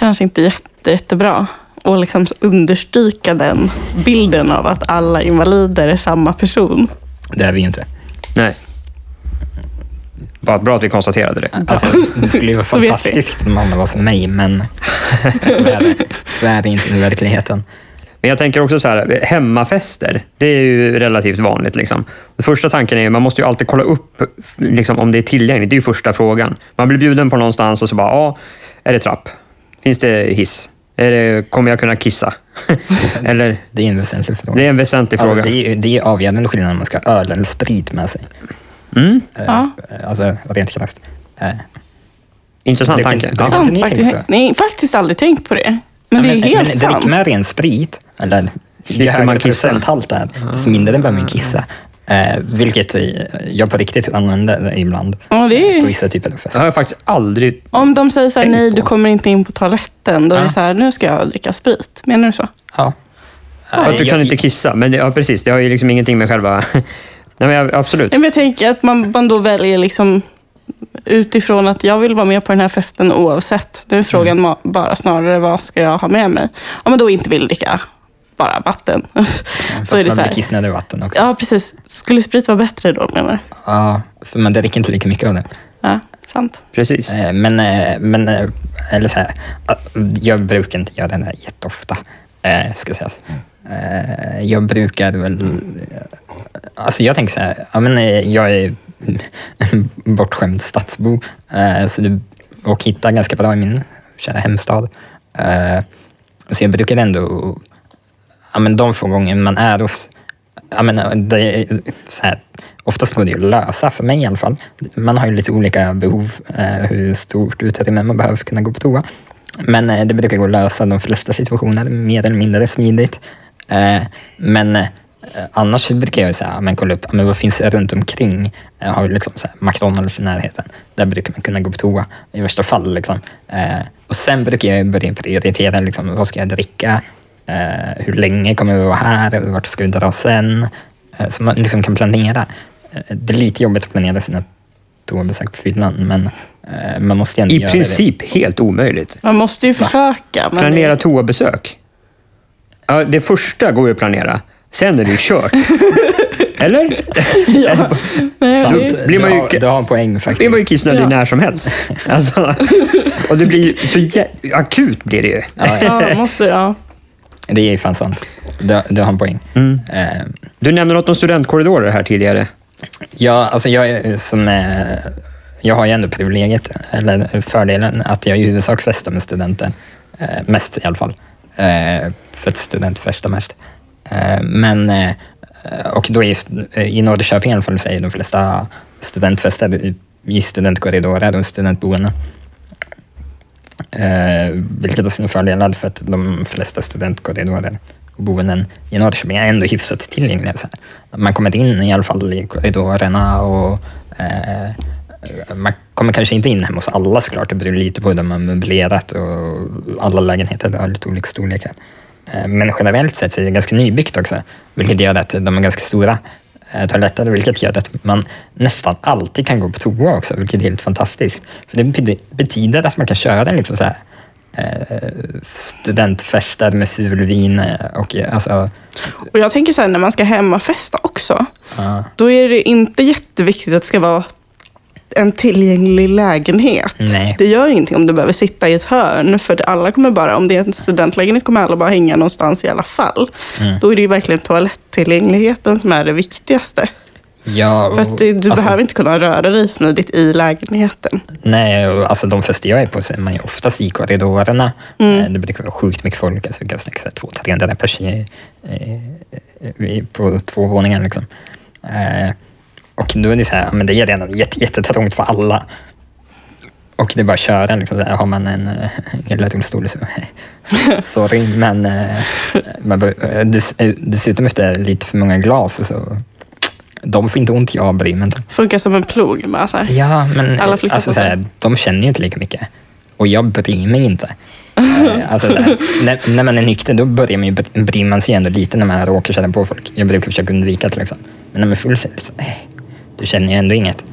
Speaker 1: Kanske inte jätte, jättebra. Och liksom understryka den bilden av att alla invalider är samma person.
Speaker 3: Det är vi ju inte.
Speaker 2: Nej. Bara bra att vi konstaterade det.
Speaker 3: Alltså, det skulle ju vara *laughs* fantastiskt om alla var som mig, men så är det, så är det inte i verkligheten.
Speaker 2: Men jag tänker också så här, hemmafester, det är ju relativt vanligt. Liksom. Den första tanken är att man måste ju alltid kolla upp liksom, om det är tillgängligt. Det är ju första frågan. Man blir bjuden på någonstans och så bara, ja, är det trapp? Finns det hiss? Det, kommer jag kunna kissa? *laughs* Eller,
Speaker 3: Det är en väsentlig fråga.
Speaker 2: det är en väsentlig
Speaker 3: Alltså,
Speaker 2: fråga.
Speaker 3: det, är, det är avgörande skillnad om man ska ha öl eller sprit med sig.
Speaker 2: Mm,
Speaker 3: Eh,
Speaker 1: Ja.
Speaker 3: Alltså rent krasst. Eh,
Speaker 2: intressant
Speaker 3: Det
Speaker 2: tanke.
Speaker 3: det
Speaker 2: Ja.
Speaker 1: Sant, faktiskt. Nej, faktiskt aldrig tänkt på det. Men det är
Speaker 3: men,
Speaker 1: helt
Speaker 3: men,
Speaker 1: sant.
Speaker 3: Räcker med ren sprit, eller ju högre procenthalt det är, desto mindre behöver man kissa. Eh, vilket jag på riktigt använder ibland
Speaker 1: Ja, det är
Speaker 3: på vissa typer av
Speaker 2: Det
Speaker 3: fester.
Speaker 2: har jag faktiskt aldrig...
Speaker 1: Om de säger så här, nej
Speaker 2: på.
Speaker 1: du kommer inte in på toaletten. Då är
Speaker 2: Ja.
Speaker 1: det så här, nu ska jag dricka sprit. Menar du så?
Speaker 3: Ja.
Speaker 2: För att du
Speaker 3: Eh,
Speaker 2: kan
Speaker 3: jag-
Speaker 2: inte kissa. Men det, ja, precis, det har ju liksom ingenting med själva... *laughs* Nej, men jag- absolut.
Speaker 1: Men jag tänker att man, man då väljer liksom utifrån att jag vill vara med på den här festen oavsett. Nu är frågan
Speaker 3: Mm.
Speaker 1: bara snarare vad ska jag ha med mig? Om man då inte vill dricka bara vatten.
Speaker 3: Fast *laughs*
Speaker 1: så är det
Speaker 3: man
Speaker 1: så
Speaker 3: blir
Speaker 1: här.
Speaker 3: kissnödig i vatten också.
Speaker 1: Ja, precis. Skulle sprit vara bättre då menar du?
Speaker 3: Ja, för man dricker inte lika mycket av det.
Speaker 1: Ja, sant.
Speaker 2: Precis.
Speaker 3: Eh, Men, eh, men eh, eller så här, jag brukar inte göra det här jätteofta, ska sägas. Jag brukar väl... Alltså jag tänker så här, ja, men jag är en *laughs* bortskämd stadsbo så det, och hittar ganska bra i min kära hemstad. Så jag brukar ändå, ja, men de få gånger man är hos Ja, men, eh, det så här, oftast går det ju att lösa, för mig i alla fall. Man har ju lite olika behov, eh, hur stort utrymme man behöver för att kunna gå på toa. Men eh, det brukar gå att lösa de flesta situationer, mer eller mindre smidigt. Eh, men eh, annars brukar jag så här, men kolla upp men vad finns runt omkring. Jag har ju liksom så här, McDonalds i närheten. Där brukar man kunna gå på toa i värsta fall. Liksom. Eh, och sen brukar jag börja prioritera, liksom, vad ska jag dricka? Eh, hur länge kommer vi vara här? Vart ska vi dra sen? Eh, så man liksom kan planera. Eh, det är lite jobbigt att planera sina toabesök på fyllan, men eh, man måste ju ändå
Speaker 2: I
Speaker 3: göra
Speaker 2: princip helt omöjligt.
Speaker 1: Man måste ju försöka. Men
Speaker 2: Planera toabesök. Ja, det första går ju att planera. Sen är det ju kört. *laughs* Eller?
Speaker 1: Ja. Nej, det-
Speaker 2: Då blir man
Speaker 3: du,
Speaker 2: ju-
Speaker 3: har, du har en poäng
Speaker 2: blir
Speaker 3: faktiskt.
Speaker 2: man ju kissnödig
Speaker 1: Ja.
Speaker 2: när som helst. Alltså, och det blir så jä- akut blir det ju.
Speaker 3: Ja, ja,
Speaker 1: Ja, måste, ja.
Speaker 3: Det är ju fan sant. Du, du har en poäng.
Speaker 2: Mm.
Speaker 3: Eh,
Speaker 2: Du nämnde något om studentkorridorer här tidigare.
Speaker 3: Ja, alltså jag, är som, eh, jag har ju ändå privilegiet, eller fördelen, att jag i huvudsak festar med studenter. Eh, mest i alla fall. Eh, för att studenter festar mest. Eh, men, eh, och då är just, eh, i Norrköping i alla fall så är de flesta studentfester i- i studentkorridorer och studentboenden. Eh, vilket har sina fördelar för att de flesta studentkorridorer och boenden i Norrköping är ändå hyfsat tillgängliga. Så här. Man kommer in i alla fall i korridorerna och eh, man kommer kanske inte in hemma hos alla såklart. Det beror lite på hur de har möblerat och alla lägenheter har lite olika storlekar. Eh, men generellt sett så är det ganska nybyggt också, vilket gör att de är ganska stora eh, toaletter, vilket gör att man nästan alltid kan gå på toa också, vilket är helt fantastiskt. För det betyder, att man kan köra en liksom så här, eh, studentfester med fulvin eh, och alltså,
Speaker 1: Och jag tänker så här, när man ska hemmafesta också,
Speaker 3: ja,
Speaker 1: då är det inte jätteviktigt att det ska vara en tillgänglig lägenhet.
Speaker 3: Nej.
Speaker 1: Det gör ingenting om du behöver sitta i ett hörn, för alla kommer bara, om det är en studentlägenhet kommer alla bara hänga någonstans i alla fall.
Speaker 3: Mm.
Speaker 1: Då är det ju verkligen toalettillgängligheten som är det viktigaste.
Speaker 3: ja,
Speaker 1: För att det, du
Speaker 3: alltså,
Speaker 1: behöver inte kunna röra dig smidigt i lägenheten.
Speaker 3: Nej, alltså de fester jag är på så är man ju oftast i korridorerna.
Speaker 1: Mm.
Speaker 3: Eh, Det brukar vara sjukt mycket folk, alltså vi kan snacka 200-300 personer i- i- på två våningar. Liksom. Eh, Och då är det så här, men det är redan jätte- jättetrångt för alla. Och det är bara att köra. Liksom. Där har man en uh, hela rullstol så *laughs* sorry. Men uh, man uh, dess, dessutom efter lite för många glas så de får inte ont, jag bryr mig inte.
Speaker 1: Funkar som en plog. Bara så här.
Speaker 3: Ja, men
Speaker 1: Alla
Speaker 3: alltså,
Speaker 1: på sig.
Speaker 3: såhär, de känner ju inte lika mycket. Och jag bryr mig inte. Eh, alltså, såhär, *laughs* när, när man är nykter då börjar man ju, bry- bryr man sig ändå lite när man råkar känna på folk. Jag brukar försöka undvika till exempel. Men när man är full så det så, eh, du känner ju ändå inget.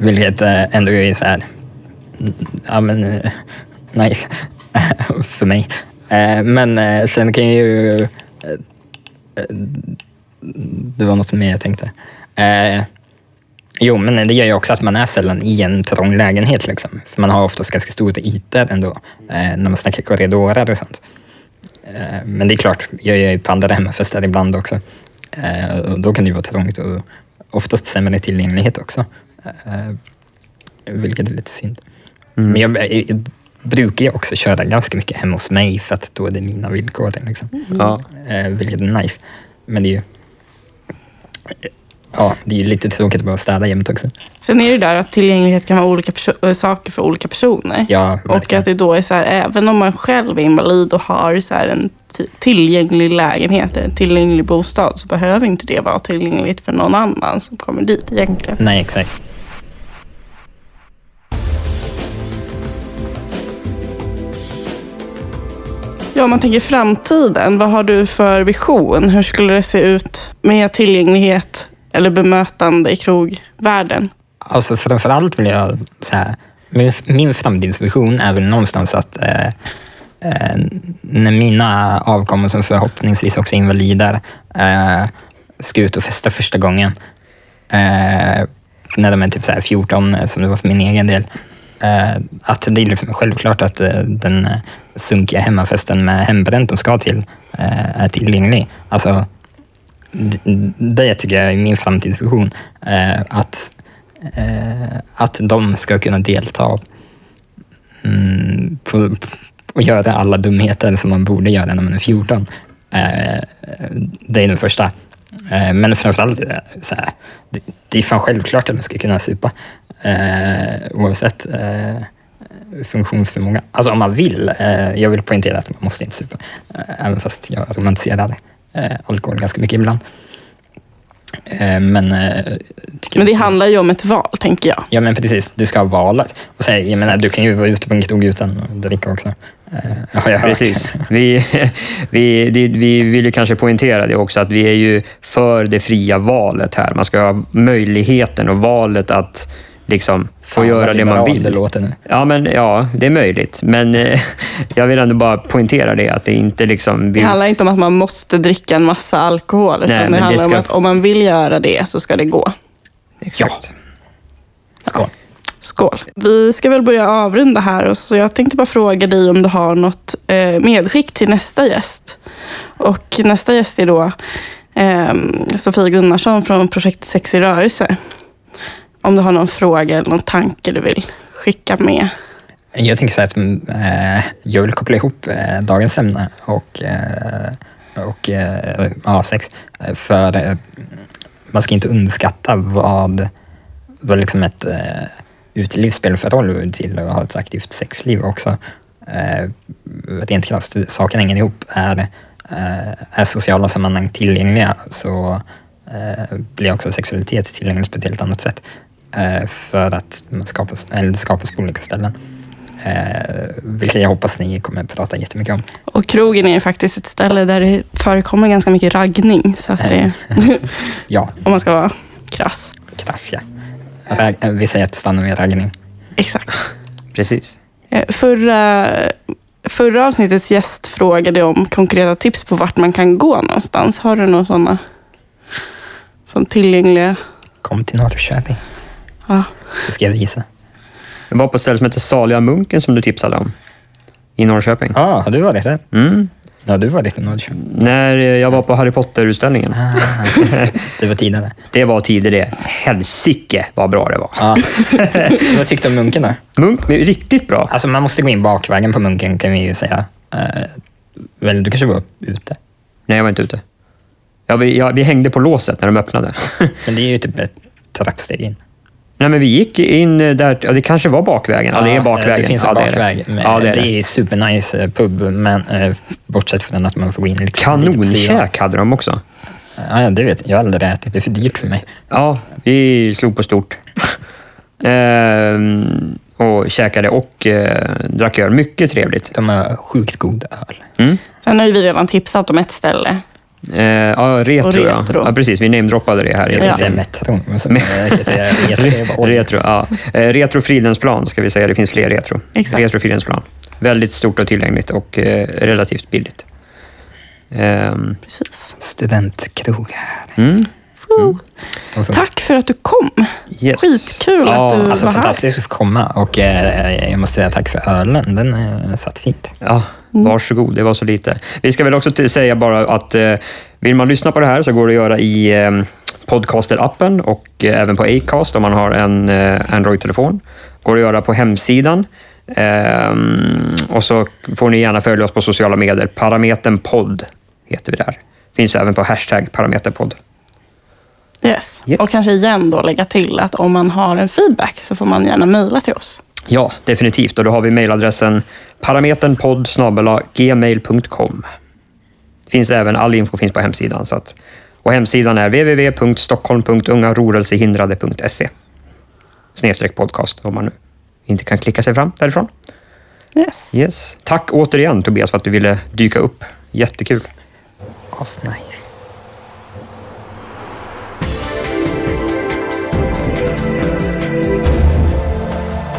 Speaker 3: Vilket eh, ändå är så här, ja men, eh, nice *laughs* för mig. Eh, men sen kan ju, det var något mer jag tänkte. Jo, men det gör ju också att man är sällan i en trång lägenhet. Liksom. För man har oftast ganska stora ytor ändå, eh, när man snackar korridorer och sånt. Eh, men det är klart, jag gör ju på andra hemmafester ibland också. Eh, och då kan det ju vara trångt och oftast sämre tillgänglighet också. Eh, vilket är lite synd. Men jag, jag brukar ju också köra ganska mycket hemma hos mig för att då är det mina villkor. Liksom.
Speaker 2: Ja.
Speaker 3: Eh, vilket är nice. Men det är ju Ja, det är ju lite tråkigt att behöva städa jämt också.
Speaker 1: Sen är det där att tillgänglighet kan vara olika äh, saker för olika personer.
Speaker 3: Ja,
Speaker 1: och att det då är så här, även om man själv är invalid och har så en tillgänglig lägenhet, en tillgänglig bostad, så behöver inte det vara tillgängligt för någon annan som kommer dit egentligen.
Speaker 3: Nej, exakt.
Speaker 1: Ja, om man tänker framtiden, vad har du för vision? Hur skulle det se ut med tillgänglighet eller bemötande i krogvärlden?
Speaker 3: Alltså framförallt vill jag säga, min, min framtidsvision är väl någonstans att eh, eh, när mina avkommor som förhoppningsvis också är invalider eh, ska ut och festa första gången, eh, när de är typ så här 14, eh, som det var för min egen del, eh, att det är liksom självklart att eh, den eh, sunkiga hemmafesten med hembränt de ska till eh, är tillgänglig. Alltså, det tycker jag är min framtidsvision. Eh, att, eh, att de ska kunna delta mm, på, och göra alla dumheter som man borde göra när man är 14. Eh, det är den första. Eh, men framförallt, eh, så här, det, det är fan självklart att man ska kunna supa. Eh, oavsett eh, funktionsförmåga. Alltså om man vill. Eh, jag vill poängtera att man måste inte supa. Eh, även fast jag alltså romantiserar det eh, alkohol ganska mycket ibland. Eh, men, eh,
Speaker 1: Men det handlar ju om ett val, tänker jag.
Speaker 3: Ja men precis, du ska ha valet. Och så, jag menar, du kan ju vara ute på en krog utan att dricka också. Eh, har jag hört.
Speaker 2: Precis. Vi, *laughs* vi, det, vi vill ju kanske poängtera det också, att vi är ju för det fria valet här. Man ska ha möjligheten och valet att liksom få
Speaker 3: Fan,
Speaker 2: göra det man vill.
Speaker 3: Det låter nu.
Speaker 2: Ja, men, ja, det är möjligt. Men eh, *laughs* jag vill ändå bara poängtera det, att det inte liksom...
Speaker 1: Det
Speaker 2: Vi,
Speaker 1: handlar inte om att man måste dricka en massa alkohol, utan
Speaker 2: Nej,
Speaker 1: det
Speaker 2: det
Speaker 1: handlar om
Speaker 2: ska-
Speaker 1: att om man vill göra det så ska det gå.
Speaker 3: Exakt. Skål.
Speaker 1: Skål. Vi ska väl börja avrunda här, och så jag tänkte bara fråga dig om du har något eh, medskick till nästa gäst. Och nästa gäst är då eh, Sofie Gunnarsson från projektet Sex i rörelse. Om du har någon fråga eller någon tanke du vill skicka med.
Speaker 3: Jag tänker så här att eh, jag vill koppla ihop eh, dagens ämne och, eh, och eh, ja, sex. För eh, man ska inte underskatta vad, vad liksom ett eh, uteliv spelar för roll till att ha ett aktivt sexliv också. Eh, rent krasst, saken hänger ihop. Är, eh, är sociala sammanhang tillgängliga så eh, blir också sexualitet tillgänglig på ett helt annat sätt. Eh, för att man skapas, eller skapas på olika ställen. Eh, vilket jag hoppas ni kommer att prata jättemycket om.
Speaker 1: Och krogen är faktiskt ett ställe där det förekommer ganska mycket raggning. Så att det, *laughs*
Speaker 3: Ja, *laughs*
Speaker 1: om man ska vara krass.
Speaker 3: krass ja. Rag- eh, Vi säger att det stannar med raggning.
Speaker 1: Exakt.
Speaker 2: precis.
Speaker 1: Eh, Förra, förra avsnittets gäst frågade om konkreta tips på vart man kan gå någonstans. Har du några sådana? Som tillgängliga?
Speaker 3: Kom till Norrköping
Speaker 1: Ja.
Speaker 3: så ska jag visa.
Speaker 2: Jag var på ett ställe som heter Saliga Munken som du tipsade om. I Norrköping.
Speaker 3: Ja, ah, har du varit där?
Speaker 2: Mm.
Speaker 3: Ja, du var dit i Norrköping.
Speaker 2: När jag var på Harry Potter-utställningen. *laughs*
Speaker 3: Det var tidigare.
Speaker 2: Det var tider det. Helsike vad bra det var.
Speaker 3: Ja. *laughs* Vad tyckte du om munken då?
Speaker 2: Munk, riktigt bra.
Speaker 3: Alltså man måste gå in bakvägen på munken kan vi ju säga. Eh, väl, du kanske var ute?
Speaker 2: Nej, jag var inte ute. Ja, vi, ja, vi hängde på låset när de öppnade.
Speaker 3: Men det är ju typ ett trappsteg in.
Speaker 2: Nej, men vi gick in där, ja, det kanske var bakvägen. Ja, det är bakvägen.
Speaker 3: Det finns en
Speaker 2: ja,
Speaker 3: bakväg.
Speaker 2: Det är
Speaker 3: det.
Speaker 2: Ja, det är
Speaker 3: det
Speaker 2: det.
Speaker 3: är supernice eh, pub, men eh, bortsett från att man får gå in lite...
Speaker 2: Kanonkäk hade de också.
Speaker 3: Ja, ja, det vet jag. Jag har aldrig ätit. Det är för dyrt för mig.
Speaker 2: Ja, vi slog på stort. *laughs* Ehm, och käkade och eh, drack öl. Mycket trevligt.
Speaker 3: De har sjukt god öl.
Speaker 2: Mm.
Speaker 1: Sen har ju vi redan tipsat om ett ställe.
Speaker 2: Eh, ja, retro,
Speaker 1: Och
Speaker 2: Ja.
Speaker 1: retro.
Speaker 2: ja. Precis, vi namedroppade det här.
Speaker 1: Ja. *laughs*
Speaker 3: Retro.
Speaker 2: Retro, ja. Eh, retro Fridhemsplan ska vi säga. Det finns fler retro.
Speaker 1: Exakt.
Speaker 2: Retro Fridhemsplan. Väldigt stort och tillgängligt och eh, relativt billigt. Ehm,
Speaker 1: Precis.
Speaker 3: Studentkrogar.
Speaker 2: mm,
Speaker 3: Får-
Speaker 1: Tack för att du kom.
Speaker 2: yes.
Speaker 1: Skitkul
Speaker 2: ja,
Speaker 1: att du
Speaker 3: Alltså
Speaker 1: var här.
Speaker 3: fantastiskt att få komma och eh, jag måste säga tack för ölen. Den eh, satt fint.
Speaker 2: Ja, varsågod. Det var så lite. Vi ska väl också till- säga bara att eh, vill man lyssna på det här så går det att göra i eh, Podcaster-appen och eh, även på Acast om man har en eh, Android-telefon. Går att göra på hemsidan. Ehm, och så får ni gärna följa oss på sociala medier. Parametern podd heter vi där. Finns även på hashtag parameterpodd.
Speaker 1: Yes.
Speaker 2: Yes.
Speaker 1: Och kanske igen då lägga till att om man har en feedback så får man gärna mejla till oss.
Speaker 2: Ja, definitivt. Och då har vi mejladressen parameternpodd gmail.com. Finns även, all info finns på hemsidan. Så att, och hemsidan är www.stockholm.ungarörelsehindrade.se snedstreck podcast om man nu inte kan klicka sig fram därifrån.
Speaker 1: Yes.
Speaker 2: Yes. Tack återigen Tobias för att du ville dyka upp. Jättekul.
Speaker 3: Asnice.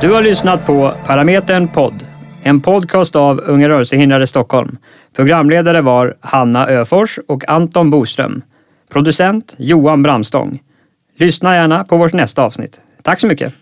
Speaker 2: Du har lyssnat på Parametern podd, en podcast av Unga rörelsehindrade Stockholm. Programledare var Hanna Öfors och Anton Boström. Producent Johan Bramstång. Lyssna gärna på vårt nästa avsnitt. Tack så mycket!